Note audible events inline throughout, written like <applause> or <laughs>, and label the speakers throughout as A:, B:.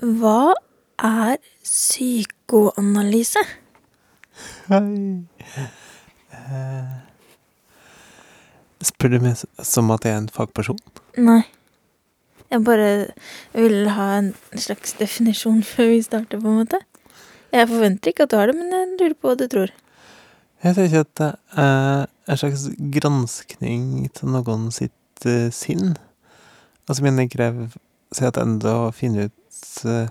A: Hva er psykoanalyse?
B: Hei. Eh, spør du meg som at jeg er en fagperson?
A: Nei. Jeg bare vil ha en slags definisjon før vi starter, på en måte. Jeg forventer ikke at du har det, men jeg lurer på hva du tror.
B: Jeg tenker at det er en slags granskning til noen sitt eh, sinn. Altså mine jeg seg at enda finne ut eh,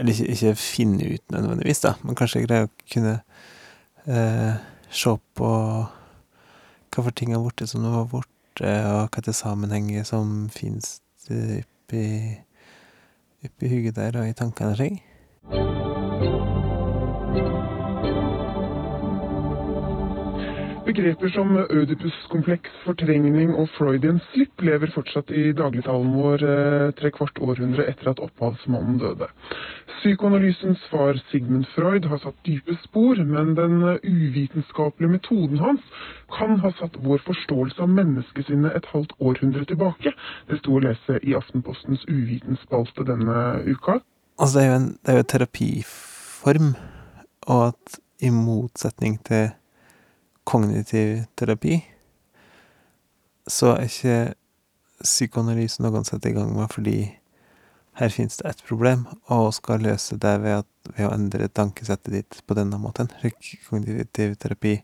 B: Eller ikke, ikke finne ut nødvendigvis, da, men kanskje greie å kunne eh, se på hva for ting har blitt som det var borte, og hva til sammenhenger som finnes eh, oppi oppi hodet der og i tankene seg.
C: Begreper som ødipuskompleks, fortrengning og Freudian slip lever fortsatt i dagligtalen vår eh, tre kvart århundre etter at opphavsmannen døde. Psykoanalysens far Sigmund Freud har satt dype spor, men den eh, uvitenskapelige metoden hans kan ha satt vår forståelse av menneskesinnet et halvt århundre tilbake. Det sto å lese i Aftenpostens Uvitenspalte denne uka.
B: Altså, det er jo en, det er jo en terapiform, og at i motsetning til kognitiv terapi, så er ikke psykoanalyse noe han setter i gang med fordi her finnes det ett problem, og skal løse det ved, at, ved å endre tankesettet ditt på denne måten. Kognitiv terapi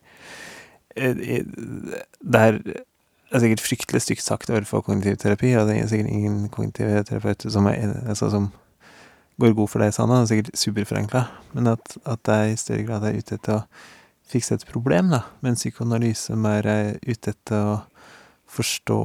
B: eh, Det her er sikkert fryktelig stygt sagt overfor kognitiv terapi, og det er sikkert ingen kognitive terapeuter som altså, som går god for det, sa han. Det er sikkert superforenkla, men at, at jeg i større grad er ute etter å fikse et problem, da. Men psykoanalyse mer er ute etter å forstå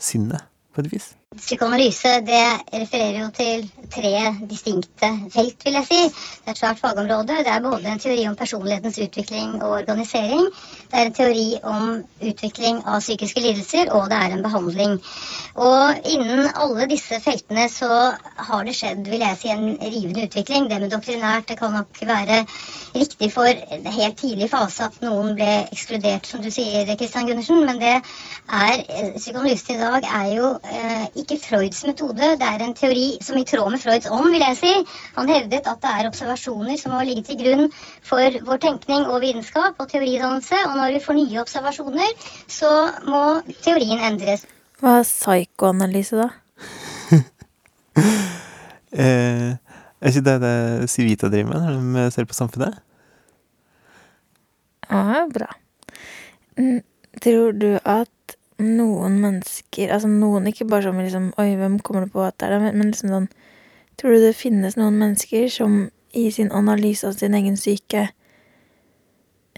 B: sinnet, på et vis.
D: Psykoanalyse det refererer jo til tre distinkte felt, vil jeg si. Det er et svært fagområde. Det er både en teori om personlighetens utvikling og organisering, det er en teori om utvikling av psykiske lidelser, og det er en behandling. Og innen alle disse feltene så har det skjedd, vil jeg si, en rivende utvikling. Det med doktrinært det kan nok være riktig for en helt tidlig fase at noen ble ekskludert, som du sier, Kristian Gundersen, men det er psykoanalysen i dag er jo eh, ikke Freuds metode. Det er en teori som i tråd med Freuds ånd, vil jeg si. Han hevdet at det er observasjoner som må ligge til grunn for vår tenkning og vitenskap og teoridannelse. Og når vi får nye observasjoner, så må teorien endres.
A: Hva er psykoanalyse, da? <laughs>
B: Eh, er ikke det det Civita driver med når de ser på samfunnet?
A: Ja, bra. Tror du at noen mennesker Altså noen, ikke bare som liksom Oi, hvem kommer du på at det er? Men, men liksom sånn Tror du det finnes noen mennesker som i sin analyse av sin egen syke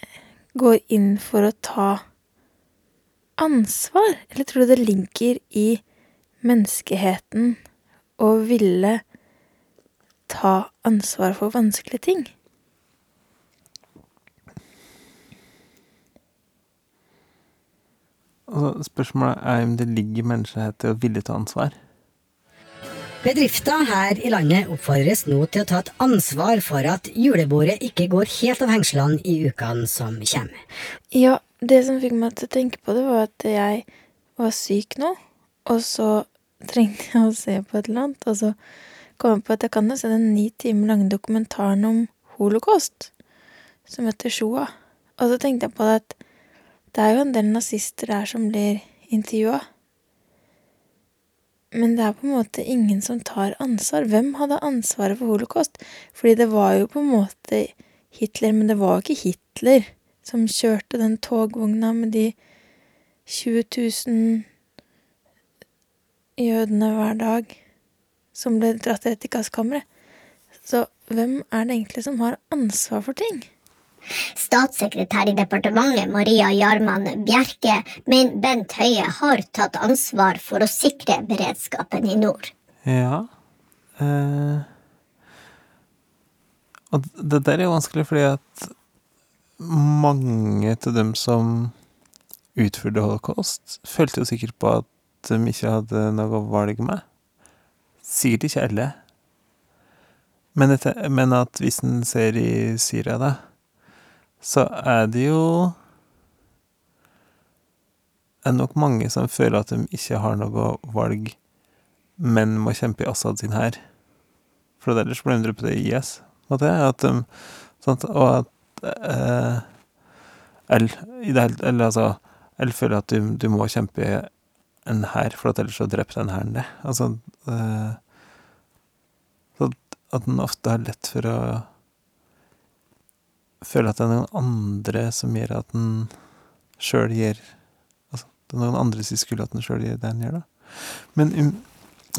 A: eh, går inn for å ta ansvar? Eller tror du det ligger i menneskeheten å ville ta ansvar for vanskelige ting?
B: Og spørsmålet er om det ligger i menneskehet til å ville ta ansvar.
E: Bedrifter her i landet oppfordres nå til å ta et ansvar for at julebordet ikke går helt av hengslene i ukene som kommer.
A: Ja, det som fikk meg til å tenke på det, var at jeg var syk nå, og så trengte jeg å se på et eller annet, og så kom jeg på at jeg kan jo se den ni timer lange dokumentaren om holocaust, som heter Shoah. Og så tenkte jeg på det at det er jo en del nazister der som blir intervjua. Men det er på en måte ingen som tar ansvar. Hvem hadde ansvaret for holocaust? Fordi det var jo på en måte Hitler, men det var jo ikke Hitler som kjørte den togvogna med de 20 000 jødene hver dag som ble dratt rett i gasskammeret. Så hvem er det egentlig som har ansvar for ting?
D: Statssekretær i departementet Maria Jarman Bjerke mener Bent Høie har tatt ansvar for å sikre beredskapen i nord.
B: Ja. Eh, og det der er jo vanskelig fordi at mange av dem som utførte holocaust, følte jo sikkert på at de ikke hadde noe valg med. Sikkert ikke alle. Men, men at hvis en ser i Syria, da, så er det jo er nok mange som føler at de ikke har noe valg, men må kjempe i Assad sin hær. for ellers blir de drept i IS. En at de, sant? Og at eh, L, det eller altså L føler at du, du må kjempe i en hær, for ellers så dreper den hæren det. Altså eh, at, den ofte har lett for å føle at det er noen andre som gjør at den sjøl gjør Altså, det er noen andre som skulle at den sjøl gjør det den gjør, da. Men um,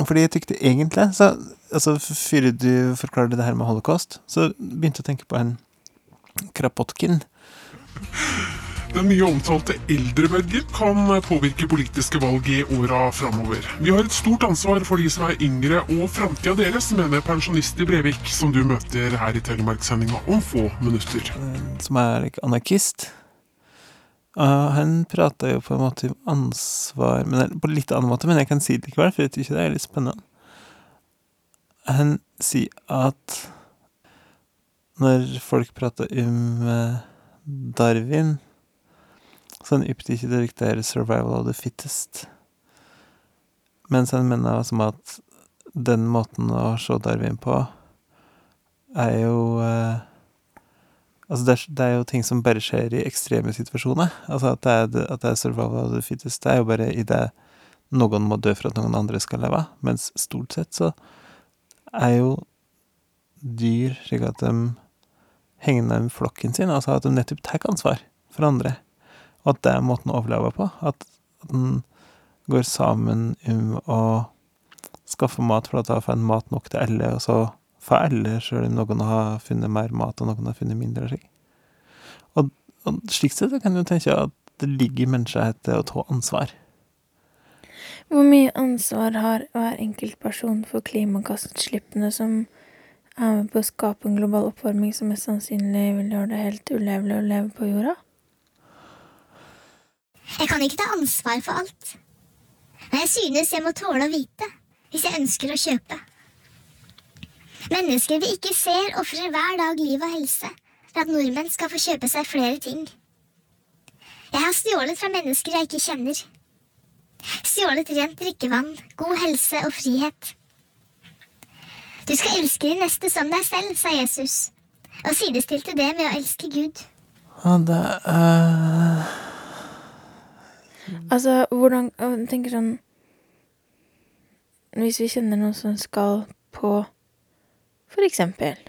B: fordi jeg tykte egentlig så, altså, Før du forklarte det her med holocaust, så begynte jeg å tenke på en Krapotkin.
F: Den mye omtalte eldrebølgen kan påvirke politiske valg i åra framover. Vi har et stort ansvar for de som er yngre og framtida deres, mener pensjonist i Brevik, som du møter her i Telemarkssendinga om få minutter.
B: som er anarkist. Og han prater jo på en måte om ansvar men på litt annen måte, men jeg kan si det likevel, for jeg syns det er litt spennende. Han sier at når folk prater om eh, Darwin, så han opptar ikke det er 'survival of the fittest'. Mens han mener som at den måten å se Darwin på, er jo eh, Altså, det er, det er jo ting som bare skjer i ekstreme situasjoner. Altså, at det er, at det er survival of the fittest. Det er jo bare i det noen må dø for at noen andre skal leve. Mens stort sett så er jo dyr slik at de henger med flokken sin. Altså at de nettopp tar ansvar for andre. Og at det er måten å overleve på. At, at går sammen om å skaffe mat for da får en mat nok til alle, og så får alle, sjøl om noen har funnet mer mat, og noen har funnet mindre. Slik. Og, og slik sett kan du tenke at det ligger i menneskeheten å ta ansvar.
A: Hvor mye ansvar har hver enkelt person for klimagassutslippene som er med på å skape en global oppvarming som mest sannsynlig vil gjøre det helt ulevelig å leve på jorda?
G: Jeg kan ikke ta ansvar for alt. Men jeg synes jeg må tåle å vite hvis jeg ønsker å kjøpe. Mennesker vi ikke ser, ofrer hver dag liv og helse for at nordmenn skal få kjøpe seg flere ting. Jeg har stjålet fra mennesker jeg ikke kjenner. Stjålet rent drikkevann, god helse og frihet. Du skal elske din neste som deg selv, sa Jesus, og sidestilte det med å elske Gud.
B: Ja, det er
A: Altså, hvordan tenker sånn Hvis vi kjenner noen som skal på for eksempel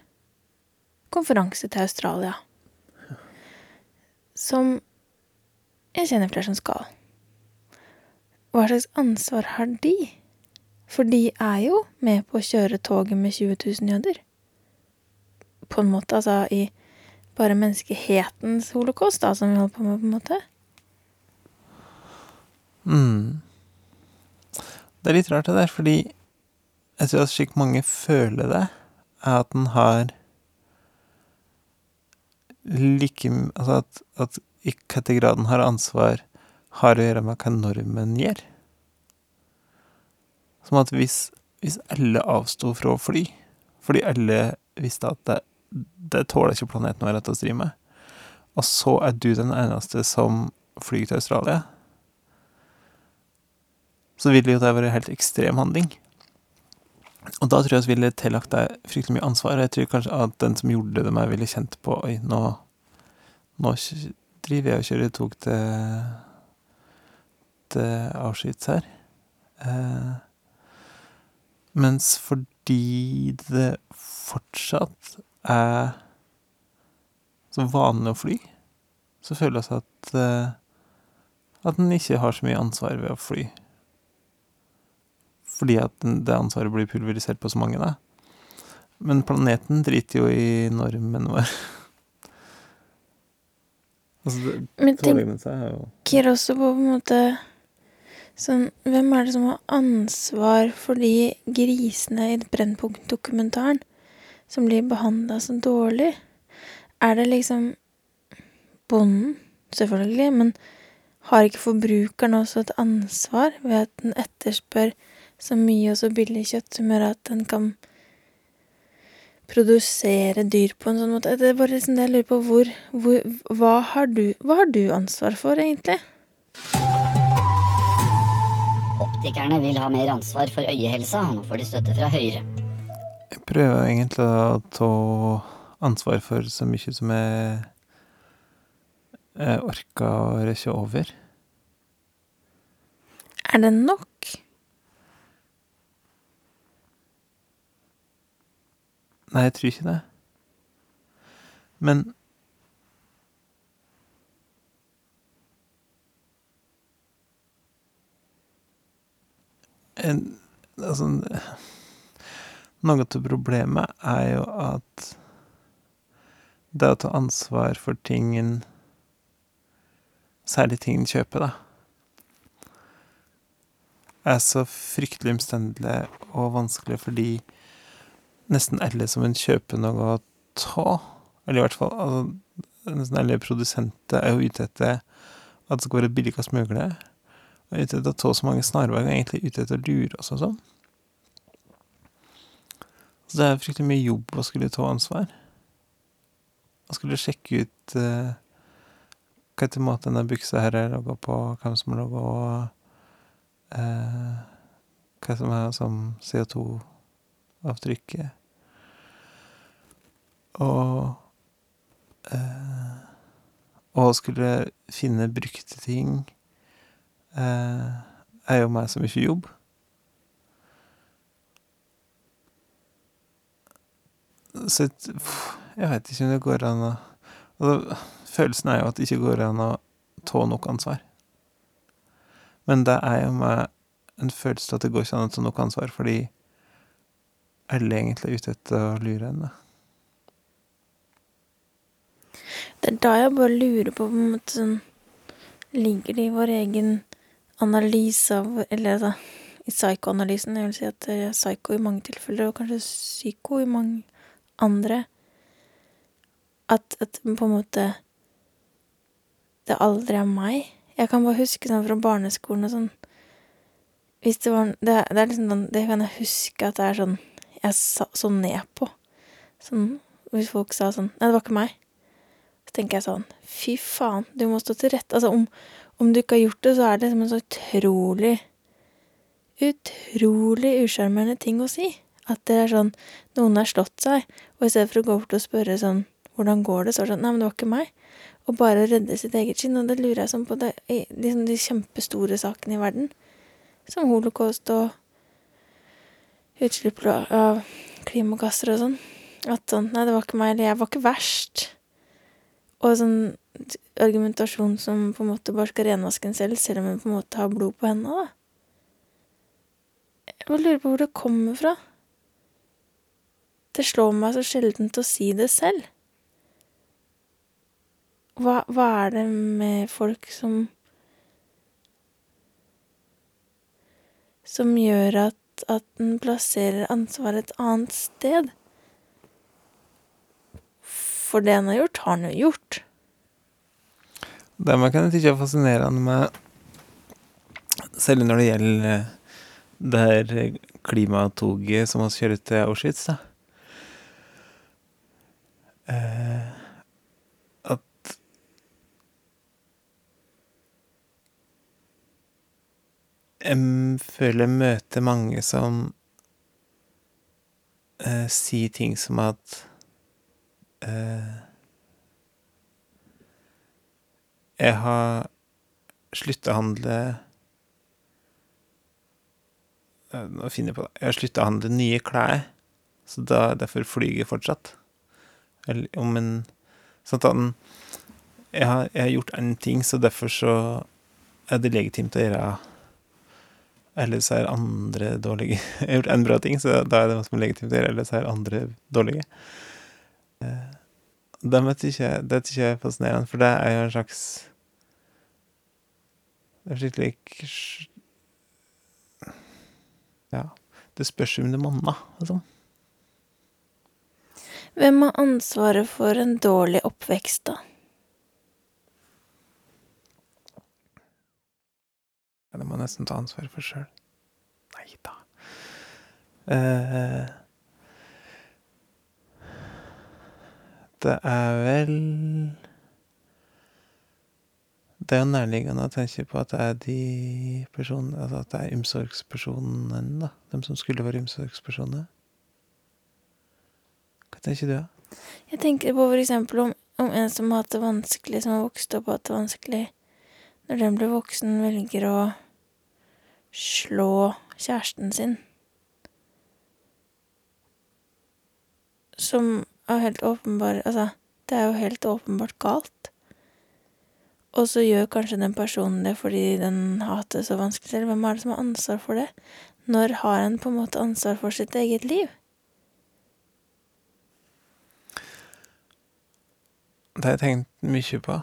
A: konferanse til Australia, som jeg kjenner flere som skal. Hva slags ansvar har de? For de er jo med på å kjøre toget med 20 000 jøder. På en måte, altså i bare menneskehetens holocaust, da, som vi holder på med, på en måte.
B: Mm. Det er litt rart det der, fordi jeg tror at slik mange føler det, er at den har like Altså at, at i hvilken grad den har ansvar, har å gjøre med hva normen gjør. Som at hvis, hvis alle avsto fra å fly, fordi alle visste at det, det tåler ikke planeten vår å drive med, og så er du den eneste som flyr til Australia, så ville jo det en helt ekstrem handling. Og da tror jeg vi ville tillagt deg fryktelig mye ansvar, og jeg tror kanskje at den som gjorde det meg, ville kjent på Oi, nå, nå driver jeg og kjører tog til, til Auschwitz her. Eh, mens fordi det fortsatt er så vanlig å fly, så føler jeg at eh, at en ikke har så mye ansvar ved å fly fordi at det ansvaret blir pulverisert på så mange, da. Men planeten driter jo i normen vår. <laughs> altså, det,
A: Men tenk,
B: er
A: tenker også på på en måte sånn Hvem er det som har ansvar for de grisene i Brennpunkt-dokumentaren som blir behandla så dårlig? Er det liksom bonden, selvfølgelig, men har ikke forbrukeren også et ansvar ved at den etterspør så mye og så billig kjøtt som gjør at den kan produsere dyr på en sånn måte? Det er bare liksom det jeg lurer på. Hvor, hvor hva, har du, hva har du ansvar for, egentlig?
H: Optikerne vil ha mer ansvar for øyehelsa, nå får de støtte fra Høyre.
B: Jeg prøver egentlig å ta ansvar for så mye som jeg, jeg orker å rekke over.
A: Er det nok?
B: Nei, jeg tror ikke det. Men en, altså, Noe av problemet er jo at det å ta ansvar for tingen Særlig ting en kjøper, da. Er så fryktelig omstendelig og vanskelig fordi nesten alle som en kjøper noe å ta, eller i hvert fall altså, nesten alle produsenter er jo ute etter at det skal være billigst mulig. Og er ute etter å ta så mange snarveier, og egentlig ute etter å lure oss og sånn. Så det er fryktelig mye jobb å skulle ta ansvar. Å skulle sjekke ut eh, hva etter mat denne buksa her er laga på, hvem som har laga eh, Hva som er som CO2-avtrykket. Og uh, Og skulle finne brukte ting uh, er jo meg så mye jobb. Så jeg vet ikke om det går an å altså, Følelsen er jo at det ikke går an å ta nok ansvar. Men det er jo meg en følelse av at det går ikke an å ta nok ansvar, fordi alle egentlig er ute etter å lure en. da.
A: Det er da jeg bare lurer på, på en måte sånn Ligger det i vår egen analyse av Eller altså, i psykoanalysen, jeg vil si at jeg er psyko i mange tilfeller, og kanskje psyko i mange andre, at, at på en måte det aldri er meg. Jeg kan bare huske sånn fra barneskolen og sånn Hvis det var Det, det er liksom sånn Det kan jeg huske at det er sånn Jeg sa så ned på. Sånn hvis folk sa sånn Nei, det var ikke meg. Så tenker jeg sånn Fy faen, du må stå til rette. Altså, om, om du ikke har gjort det, så er det liksom en så utrolig Utrolig usjarmerende ting å si. At det er sånn Noen har slått seg, og i stedet for å gå bort og spørre sånn Hvordan går det? Så er det sånn Nei, men det var ikke meg. Og bare redde sitt eget skinn. Og det lurer jeg sånn på det, liksom de kjempestore sakene i verden. Som holocaust og utslipp av klimagasser og sånn. At sånn Nei, det var ikke meg, eller jeg var ikke verst. Og sånn argumentasjon som på en måte bare skal renvaske en selv, selv om en på en måte har blod på hendene, da. Jeg lurer på hvor det kommer fra. Det slår meg så sjeldent å si det selv. Hva, hva er det med folk som Som gjør at, at en plasserer ansvaret et annet sted? For det han har gjort, har han jo gjort.
B: Det man kan tykke er fascinerende med Selv når det gjelder det her klimatoget som vi kjører til Auschwitz, da. Eh, at Jeg føler jeg møter mange som eh, sier ting som at eh, Jeg har slutta å handle eh, Nå finner jeg på det. Jeg har slutta å handle nye klær, så da, derfor flyr jeg fortsatt. Eller om en Sånn at jeg har, jeg har gjort en ting, så derfor så er det legitimt å gjøre Ellers er andre dårlige. <laughs> Jeg har gjort en bra ting, så da er det legitimt å gjøre, ellers er andre dårlige. Eh, Det tykker jeg det tykker jeg er fascinerende, for det er jo en slags Det er skikkelig Ja, det spørs om det monner, liksom.
A: Hvem har ansvaret for en dårlig oppvekst, da?
B: Ja, det må jeg nesten ta ansvaret for sjøl. Nei da. Eh, det er vel Det er jo nærliggende å tenke på at det er de personene Altså at det er omsorgspersonene, da. Dem som skulle være omsorgspersoner. Hva tenker du, da?
A: Jeg tenker på for eksempel om, om en som har hatt det vanskelig, som har vokst opp og hatt det vanskelig. Når den blir voksen, velger å slå kjæresten sin. Som er helt åpenbar Altså, det er jo helt åpenbart galt. Og så gjør kanskje den personen det fordi den har hatt det så vanskelig selv. Hvem er det som har ansvar for det? Når har en på en måte ansvar for sitt eget liv?
B: Det har jeg tenkt mye på.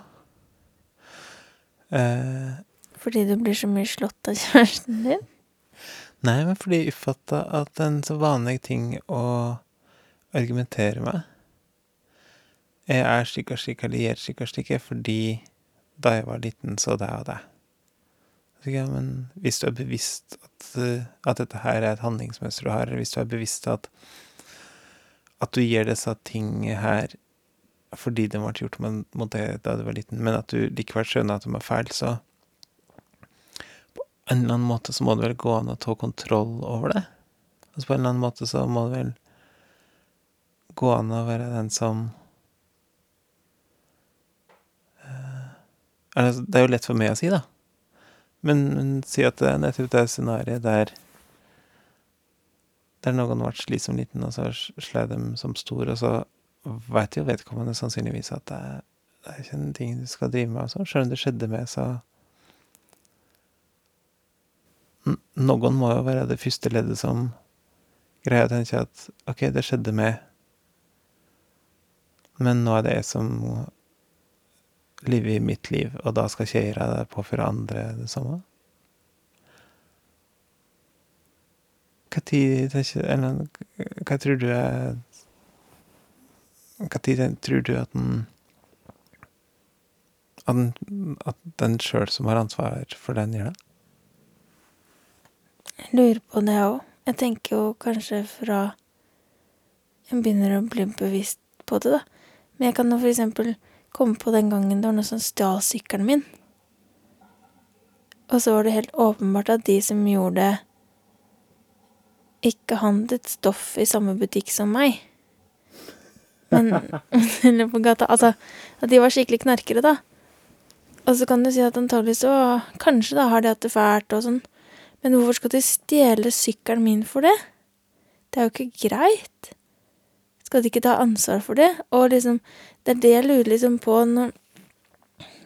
B: Eh,
A: Fordi du blir så mye slått av kjæresten din?
B: nei, men fordi jeg oppfatta at en så vanlig ting å argumentere med Jeg er slik og slik, eller gjør slik og slik, fordi da jeg var liten, så det og det. Ja, men hvis du er bevisst at, eh, at dette her er et handlingsmønster du har, hvis du er bevisst at at du gjør disse tingene her fordi de ble gjort mot deg da du var liten, men at du likevel skjønner at de er feil, så på en eller annen måte så må det vel gå an å ta kontroll over det. Altså på en eller annen måte så må det vel gå an å være den som eh, Altså, det er jo lett for meg å si, da. Men, men si at det er nettopp det scenarioet der der noen ble slitt som liten, og så slei dem som stor, og så veit jo vedkommende sannsynligvis at det, er- det er ikke en ting du skal drive med, og så Sjøl om det skjedde med, så Noen må jo være det første leddet som greier å tenke at OK, det skjedde med, men nå er det jeg som lever i mitt liv, og da skal ikke jeg påføre andre det samme. Hva tid hva tror du Hva tid tror du at den At den, at den sjøl som har ansvar for den, gjør det?
A: Jeg lurer på det òg. Jeg tenker jo kanskje fra jeg begynner å bli bevisst på det, da. Men jeg kan jo for eksempel komme på den gangen det var noen som stjal sykkelen min. Og så var det helt åpenbart at de som gjorde det, ikke handlet stoff i samme butikk som meg. Men <laughs> Eller på gata. Altså, at de var skikkelig knarkere, da. Og så kan du si at antagelig så Kanskje da har de hatt det fælt og sånn. Men hvorfor skal de stjele sykkelen min for det? Det er jo ikke greit. Skal de ikke ta ansvar for det? Og liksom, det er det jeg lurer liksom på når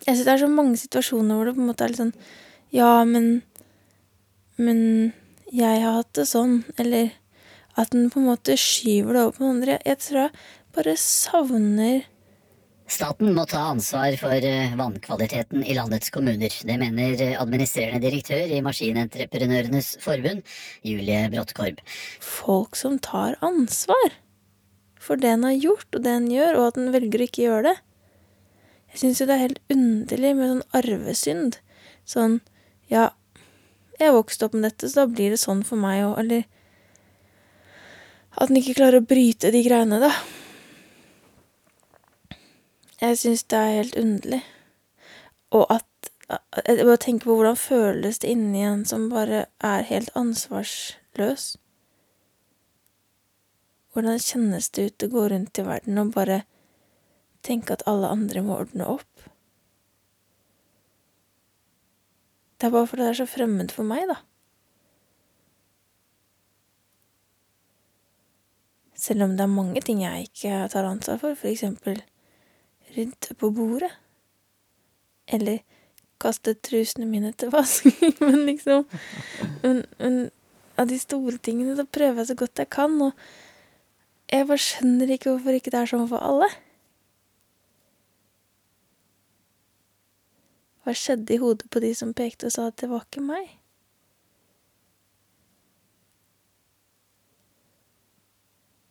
A: Jeg syns det er så mange situasjoner hvor det på en måte er litt sånn Ja, men Men jeg har hatt det sånn. Eller at den på en måte skyver det over på noen andre. Jeg tror jeg bare savner
E: Staten må ta ansvar for eh, vannkvaliteten i landets kommuner. Det mener eh, administrerende direktør i Maskinentreprenørenes forbund, Julie Bråttkorb.
A: folk som tar ansvar for det en har gjort, og det en gjør, og at en velger å ikke gjøre det. Jeg syns jo det er helt underlig med sånn arvesynd. Sånn ja, jeg vokste opp med dette, så da blir det sånn for meg òg, eller At en ikke klarer å bryte de greiene, da. Jeg syns det er helt underlig. Og at Jeg bare tenker på hvordan føles det inni en som bare er helt ansvarsløs. Hvordan kjennes det ut å gå rundt i verden og bare tenke at alle andre må ordne opp? Det er bare fordi det er så fremmed for meg, da. Selv om det er mange ting jeg ikke tar ansvar for, for eksempel rydde på bordet. Eller kaste trusene mine til vasking, <laughs> men liksom men, men av de store tingene så prøver jeg så godt jeg kan, og jeg bare skjønner ikke hvorfor ikke det er sånn for alle. Hva skjedde i hodet på de som pekte og sa at det var ikke meg?